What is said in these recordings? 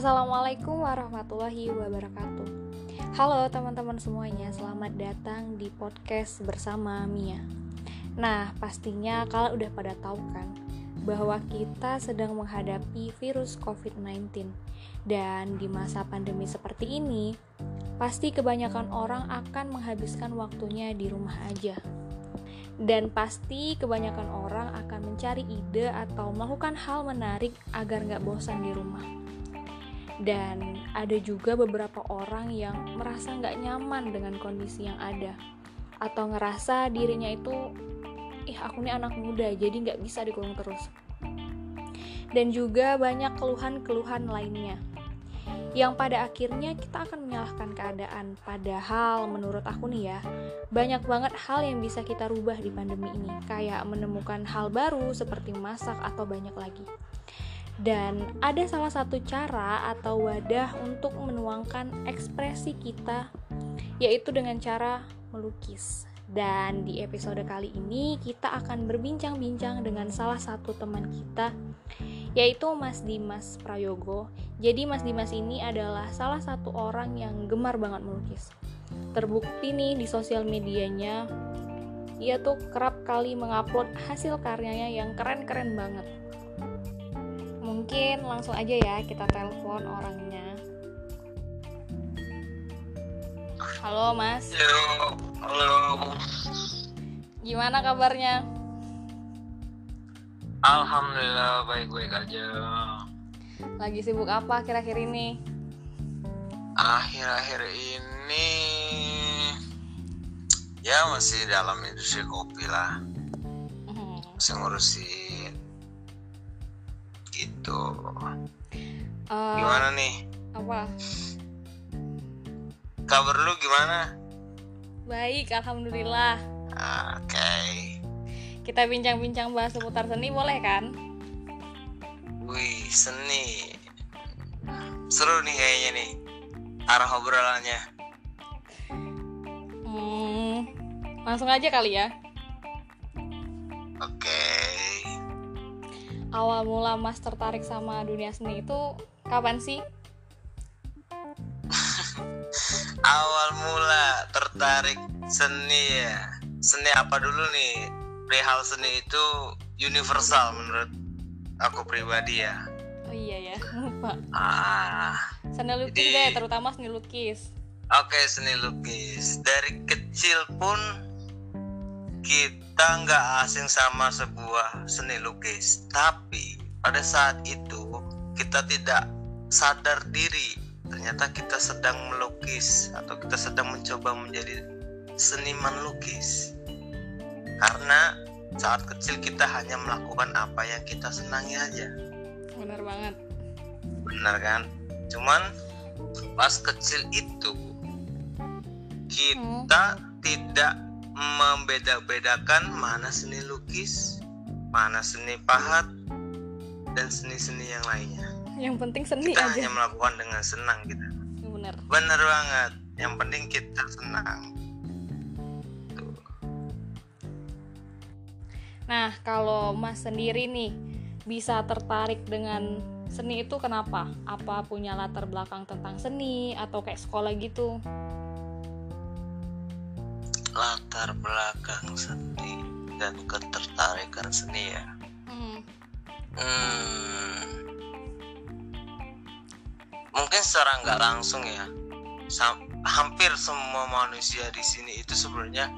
Assalamualaikum warahmatullahi wabarakatuh. Halo teman-teman semuanya, selamat datang di podcast bersama Mia. Nah, pastinya kalian udah pada tahu kan bahwa kita sedang menghadapi virus COVID-19. Dan di masa pandemi seperti ini, pasti kebanyakan orang akan menghabiskan waktunya di rumah aja. Dan pasti kebanyakan orang akan mencari ide atau melakukan hal menarik agar nggak bosan di rumah dan ada juga beberapa orang yang merasa nggak nyaman dengan kondisi yang ada. Atau ngerasa dirinya itu ih aku ini anak muda jadi nggak bisa dikurung terus. Dan juga banyak keluhan-keluhan lainnya. Yang pada akhirnya kita akan menyalahkan keadaan. Padahal menurut aku nih ya banyak banget hal yang bisa kita rubah di pandemi ini. Kayak menemukan hal baru seperti masak atau banyak lagi dan ada salah satu cara atau wadah untuk menuangkan ekspresi kita yaitu dengan cara melukis. Dan di episode kali ini kita akan berbincang-bincang dengan salah satu teman kita yaitu Mas Dimas Prayogo. Jadi Mas Dimas ini adalah salah satu orang yang gemar banget melukis. Terbukti nih di sosial medianya ia tuh kerap kali mengupload hasil karyanya yang keren-keren banget mungkin langsung aja ya kita telepon orangnya. Halo Mas. Halo, halo. Gimana kabarnya? Alhamdulillah baik-baik aja. Lagi sibuk apa akhir-akhir ini? Akhir-akhir ini ya masih dalam industri kopi lah. Hmm. Masih ngurusin Uh, gimana nih Apa? kabar lu gimana Baik, alhamdulillah. oke Kita bincang-bincang bahas seputar seni boleh kan? wih seni seru nih kayaknya nih arah obrolannya Hmm, langsung aja kali ya. oke Awal mula Mas tertarik sama dunia seni itu kapan sih? awal mula tertarik seni ya seni apa dulu nih perihal seni itu universal menurut aku pribadi ya Oh iya ya, lupa. ah Seni lukis Jadi- deh, terutama seni lukis. oke seni lukis dari kecil pun kita nggak asing sama sebuah seni lukis tapi pada saat itu kita tidak sadar diri. Ternyata kita sedang melukis atau kita sedang mencoba menjadi seniman lukis. Karena saat kecil kita hanya melakukan apa yang kita senangi aja. Bener banget. benar kan? Cuman pas kecil itu kita tidak membeda-bedakan mana seni lukis mana seni pahat dan seni-seni yang lainnya Yang penting seni kita aja. hanya melakukan dengan senang kita Bener. bener banget yang penting kita senang Tuh. Nah, kalau Mas sendiri nih bisa tertarik dengan seni itu kenapa? Apa punya latar belakang tentang seni atau kayak sekolah gitu? latar belakang seni dan ketertarikan seni ya Hmm. Hmm. Mungkin secara nggak langsung ya, hampir semua manusia di sini itu sebenarnya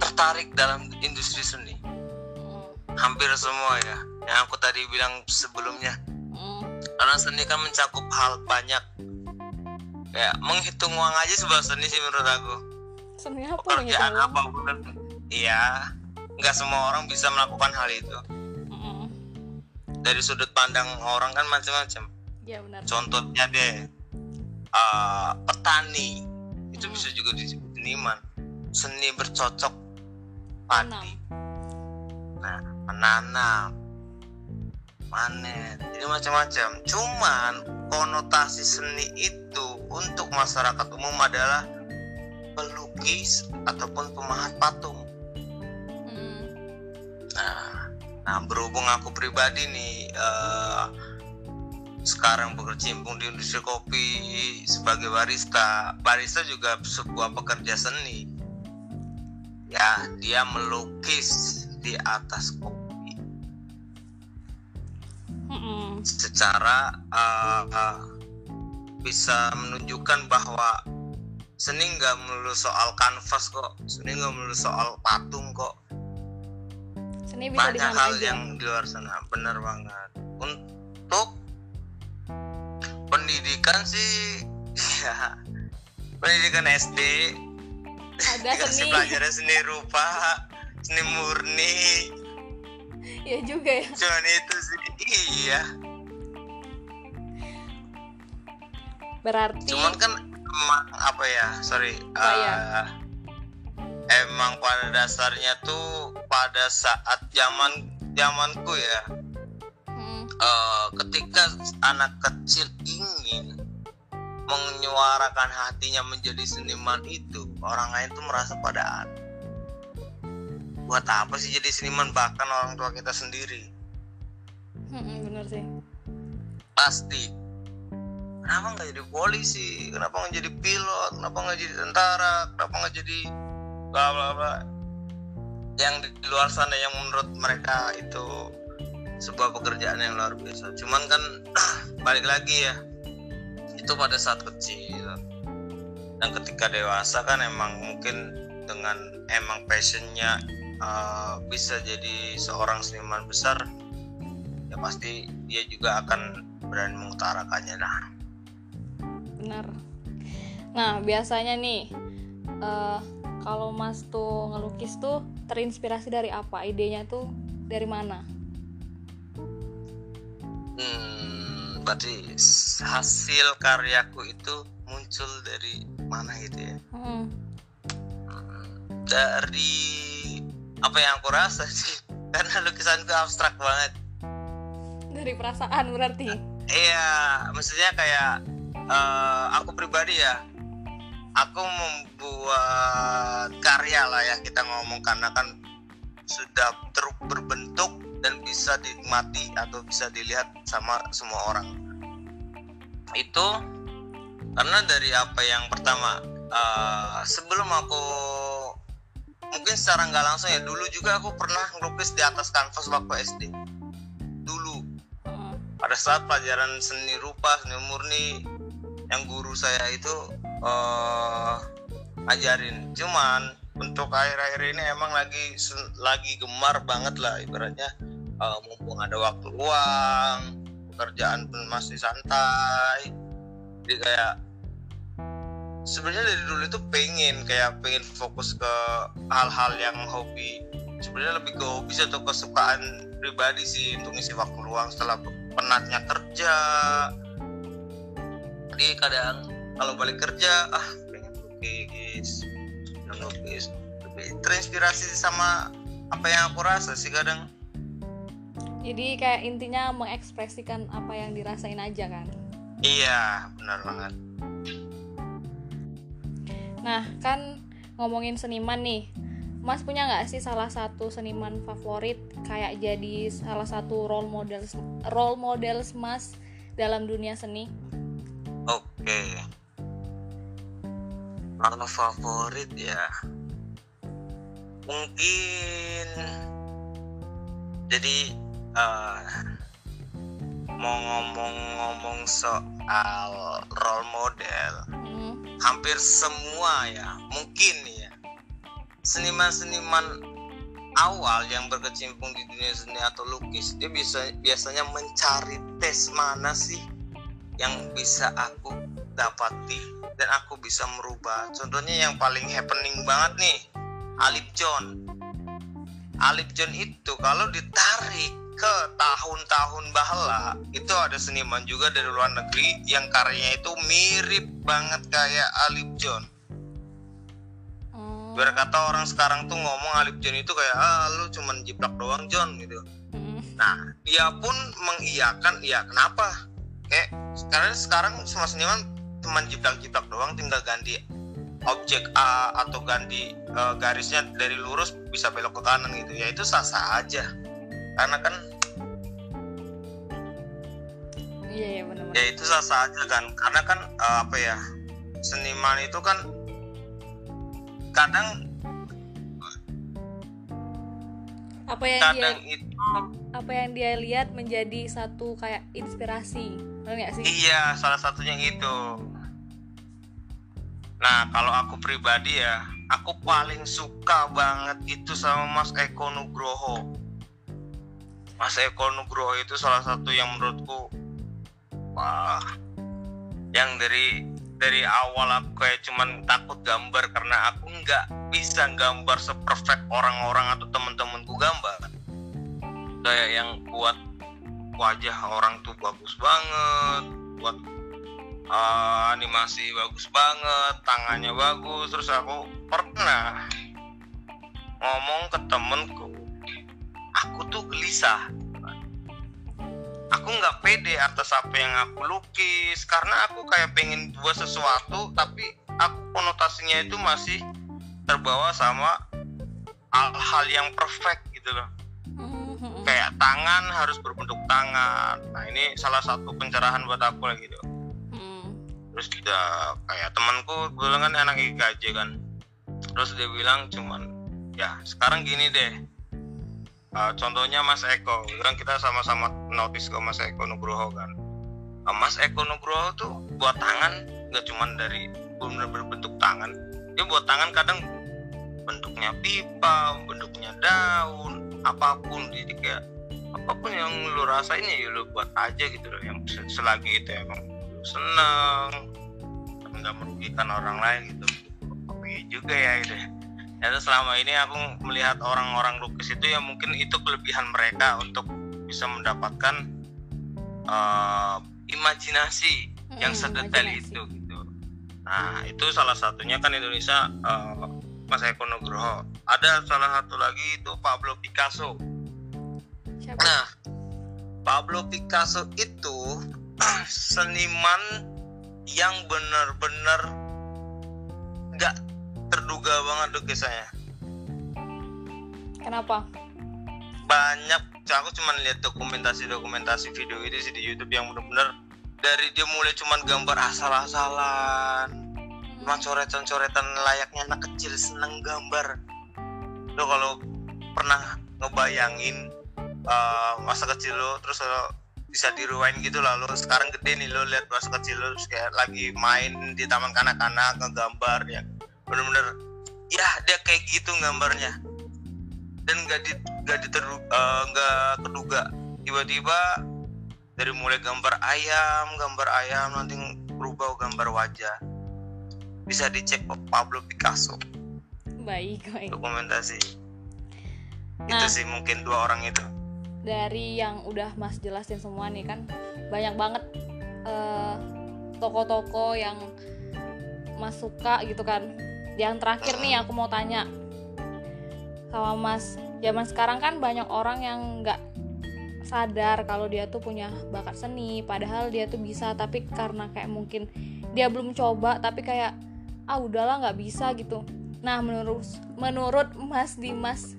tertarik dalam industri seni. Hmm. Hampir semua ya. Yang aku tadi bilang sebelumnya, Hmm. karena seni kan mencakup hal banyak. Ya, menghitung uang aja sebuah seni sih menurut aku. Seni apa Pekerjaan apa pun, iya, nggak semua orang bisa melakukan hal itu. Hmm. Dari sudut pandang orang kan macam-macam. Ya benar. contohnya deh uh, petani. Itu Hmm. bisa juga disebut seniman. Seni bercocok padi. Nah menanam. Panen jadi macam-macam. Cuman konotasi seni itu untuk masyarakat umum adalah pelukis ataupun pemahat patung. Hmm. Nah, nah berhubung aku pribadi nih eh, sekarang berkecimpung di industri kopi sebagai barista. Barista juga sebuah pekerja seni. Ya dia melukis di atas kopi. Mm-mm. secara uh, uh, bisa menunjukkan bahwa seni nggak melulu soal kanvas kok. Seni nggak melulu soal patung kok. Seni bisa banyak hal aja. yang di luar sana. Benar banget. Untuk pendidikan sih ya pendidikan SD Ada dikasih seni. pelajaran seni rupa seni murni Ya juga ya. cuman itu sih iya Berarti cuman kan emang apa ya sorry ya? eh, emang pada dasarnya tuh pada saat zaman zamanku ya Eh, ketika anak kecil ingin menyuarakan hatinya menjadi seniman itu orang lain tuh merasa pada buat apa sih jadi seniman? Bahkan orang tua kita sendiri. Mm-mm, bener sih. pasti. Kenapa nggak jadi polisi? Kenapa nggak jadi pilot? Kenapa nggak jadi tentara? Kenapa nggak jadi bla bla bla? Yang di luar sana yang menurut mereka itu sebuah pekerjaan yang luar biasa cuman kan balik lagi ya itu pada saat kecil dan ketika dewasa kan emang mungkin dengan emang passionnya uh, bisa jadi seorang seniman besar ya pasti dia juga akan berani mengutarakannya nah Benar. Nah, biasanya nih eh kalau Mas tuh ngelukis tuh terinspirasi dari apa? Idenya tuh dari mana? Hmm, berarti hasil karyaku itu muncul dari mana gitu ya? Mm, dari apa yang aku rasa sih? Karena lukisanku abstrak banget. Dari perasaan berarti. iya maksudnya kayak eh, aku pribadi ya. Aku membuat karya lah ya kita ngomong karena kan sudah terus berbentuk dan bisa dinikmati atau bisa dilihat sama semua orang. Itu karena dari apa yang pertama eh, sebelum aku mungkin secara nggak langsung ya dulu juga aku pernah ngelukis di atas kanvas waktu SD dulu. Mm, pada saat pelajaran seni rupa seni murni yang guru saya itu eh ajarin. Cuman untuk akhir-akhir ini emang lagi lagi gemar banget lah ibaratnya eh, mumpung ada waktu luang pekerjaan pun masih santai. Jadi kayak sebenarnya dari dulu itu pengen kayak pengen fokus ke hal-hal yang hobi. Sebenarnya lebih ke hobi atau kesukaan pribadi sih untuk ngisi waktu luang setelah penatnya kerja. Jadi kadang kalau balik kerja ah pengen lukis pengen lukis. Lebih terinspirasi sama apa yang aku rasa sih kadang Jadi kayak intinya mengekspresikan apa yang dirasain aja kan. iya benar banget Nah, kan ngomongin seniman nih. Mas punya nggak sih salah satu seniman favorit kayak jadi salah satu role model role model Mas dalam dunia seni? oke kalau favorit ya mungkin jadi eh, mau ngomong-ngomong soal role model Hmm, hampir semua ya mungkin ya seniman-seniman awal yang berkecimpung di dunia seni atau lukis dia bisa biasanya mencari tes mana sih yang bisa aku dapati dan aku bisa merubah. Contohnya yang paling happening banget nih Alip John. Alip John itu kalau ditarik ke tahun-tahun bahala itu ada seniman juga dari luar negeri yang karyanya itu mirip banget kayak Alip John. Hmm, berkata orang sekarang tuh ngomong Alip John itu kayak ah lu cuman jiplak doang John gitu. Hmm, nah dia pun mengiyakan ya kenapa? Kayak sekarang sekarang semua seniman cuman jiplak-jiplak doang tinggal ganti objek A atau ganti eh, garisnya dari lurus bisa belok ke kanan gitu. Ya itu sah-sah aja karena kan iya iya benar ya itu sah sah aja kan. Karena kan uh, apa ya seniman itu kan kadang apa yang kadang dia itu apa yang dia lihat menjadi satu kayak inspirasi nggak sih? Iya salah satunya itu. Nah kalau aku pribadi ya aku paling suka banget itu sama Mas Eko Nugroho Mas Eko Nugroho itu salah satu yang menurutku wah yang dari dari awal aku kayak cuman takut gambar karena aku nggak bisa gambar seperfect orang-orang atau temen-temenku gambar. Kayak yang buat wajah orang tuh bagus banget buat uh, animasi bagus banget tangannya bagus terus aku pernah ngomong ke temenku gelisah aku nggak pede atas apa yang aku lukis karena aku kayak pengen buat sesuatu tapi aku konotasinya itu masih terbawa sama hal-hal yang perfect gitu loh. Mhm. kayak tangan harus berbentuk tangan. Nah ini salah satu pencerahan buat aku lah gitu terus dia kayak temanku bilang kan anak IKJ kan. Terus dia bilang cuman ya sekarang gini deh Uh, contohnya Mas Eko. Kan kita sama-sama notice ke Mas Eko Nugroho kan. Uh, Mas Eko Nugroho tuh buat tangan nggak cuman dari benar berbentuk tangan. Dia buat tangan kadang bentuknya pipa bentuknya daun apa pun. Jadi kayak apa pun yang lu rasain ya lu buat aja gitu loh. Yang se- selagi itu emang lu seneng nggak merugikan orang lain gitu. Oke juga ya itu ya selama ini aku melihat orang-orang lukis itu ya mungkin itu kelebihan mereka untuk bisa mendapatkan eh, imajinasi yang Mhm, sedetail imajinasi. itu gitu nah itu salah satunya kan Indonesia eh, Mas Eko Nugroho ada salah satu lagi itu Pablo Picasso Siapa? Nah, Pablo Picasso itu seniman yang benar-benar terduga banget lukisannya. Kenapa? Banyak, aku cuma lihat dokumentasi-dokumentasi video itu sih di YouTube yang benar-benar dari dia mulai cuman gambar asal-asalan, cuma coretan-coretan layaknya anak kecil seneng gambar. Lo kalau pernah ngebayangin uh, masa kecil lo terus lo bisa di rewind gitu lah lo sekarang gede nih lo lihat masa kecil lo kayak lagi main di taman kanak-kanak ngegambar ya bener-bener ya dia kayak gitu gambarnya dan nggak di nggak diteru uh, nggak keduga tiba-tiba dari mulai gambar ayam gambar ayam nanti berubah gambar wajah bisa dicek Pablo Picasso Baik, baik. dokumentasi itu Nah. sih mungkin dua orang itu Dari yang udah Mas jelasin semua nih kan banyak banget eh, toko-toko yang Mas suka gitu kan. Yang terakhir nih aku mau tanya. Sama Mas, zaman sekarang kan banyak orang yang nggak sadar kalau dia tuh punya bakat seni, padahal dia tuh bisa tapi karena kayak mungkin dia belum coba tapi kayak ah udahlah nggak bisa gitu. Nah menurut menurut Mas Dimas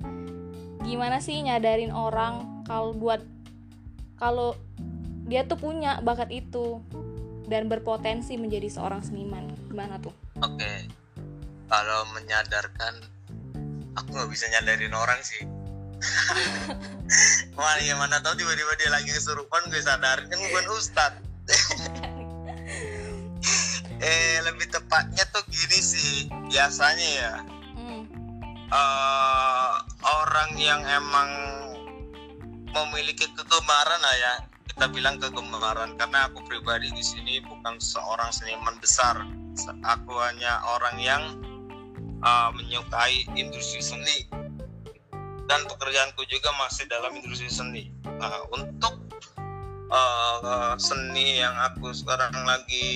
gimana sih nyadarin orang kalau buat kalau dia tuh punya bakat itu dan berpotensi menjadi seorang seniman? Gimana tuh? Oke kalau menyadarkan aku nggak bisa nyadarin orang sih. Wah, ya mana tahu tiba-tiba dia lagi kesurupan gue sadarin. Kan bukan ustad. Eh lebih tepatnya tuh gini sih biasanya ya. Hmm. eh, orang yang emang memiliki kegemaran lah ya. Kita bilang kegemaran karena aku pribadi di sini bukan seorang seniman besar. Aku hanya orang yang eh, menyukai industri seni. Dan pekerjaanku juga masih dalam industri seni. Nah, untuk eh, seni yang aku sekarang lagi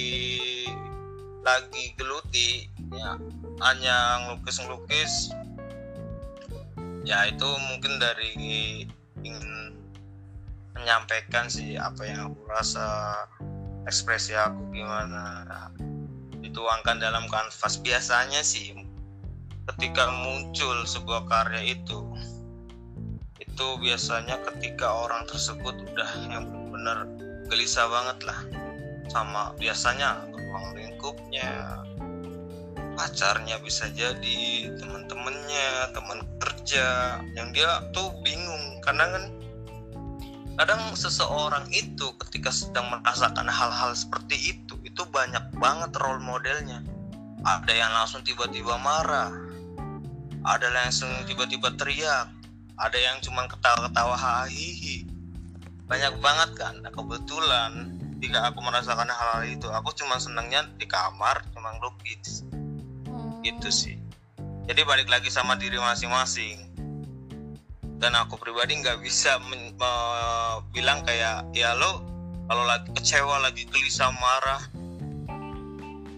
lagi geluti ya hanya ngelukis-ngelukis ya itu mungkin dari ingin menyampaikan sih apa yang aku rasa ekspresi aku gimana. Nah, dituangkan dalam kanvas. Biasanya sih ketika muncul sebuah karya itu itu biasanya ketika orang tersebut udah yang benar gelisah banget lah. Sama biasanya ruang lingkupnya pacarnya bisa jadi teman-temannya teman kerja yang dia tuh bingung. Karena kan kadang seseorang itu ketika sedang merasakan hal-hal seperti itu itu banyak banget role modelnya. Ada yang langsung tiba-tiba marah ada yang langsung tiba-tiba teriak. Ada yang cuma ketawa-ketawa hahihi banyak banget kan. Nah, kebetulan jika aku merasakan hal-hal itu. Aku cuma senangnya di kamar cuma lukis hmm. gitu sih. Jadi balik lagi sama diri masing-masing. Dan aku pribadi nggak bisa bilang kayak ya lo kalau lagi kecewa lagi gelisah marah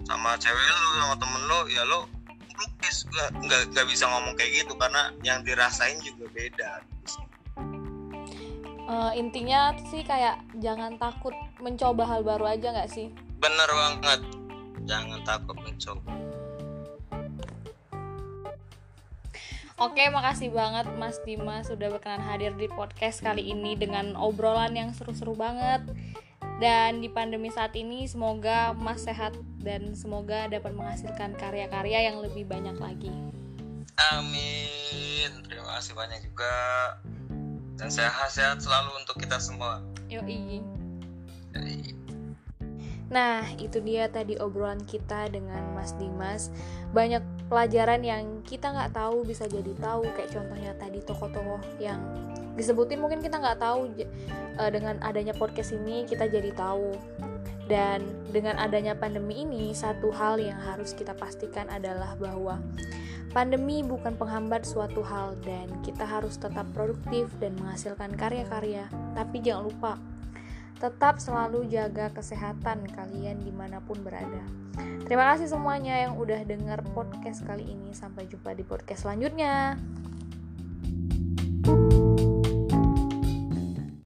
sama cewek lo sama temen lo ya lo lukis nggak nggak bisa ngomong kayak gitu karena yang dirasain juga beda. Uh, intinya sih kayak jangan takut mencoba hal baru aja nggak sih? Bener banget. Jangan takut mencoba. Oke, makasih banget Mas Dimas sudah berkenan hadir di podcast kali ini dengan obrolan yang seru-seru banget. Dan di pandemi saat ini semoga Mas sehat dan semoga dapat menghasilkan karya-karya yang lebih banyak lagi. Amin. Terima kasih banyak juga. Dan sehat-sehat selalu untuk kita semua. Yoi. Nah, itu dia tadi obrolan kita dengan Mas Dimas. Banyak pelajaran yang kita nggak tahu bisa jadi tahu, kayak contohnya tadi tokoh-tokoh yang disebutin mungkin kita nggak tahu. Uh, dengan adanya podcast ini kita jadi tahu. Dan dengan adanya pandemi ini, satu hal yang harus kita pastikan adalah bahwa pandemi bukan penghambat suatu hal dan kita harus tetap produktif dan menghasilkan karya-karya. Tapi jangan lupa Tetap selalu jaga kesehatan kalian di mana pun berada. Terima kasih semuanya yang udah denger podcast kali ini. Sampai jumpa di podcast selanjutnya.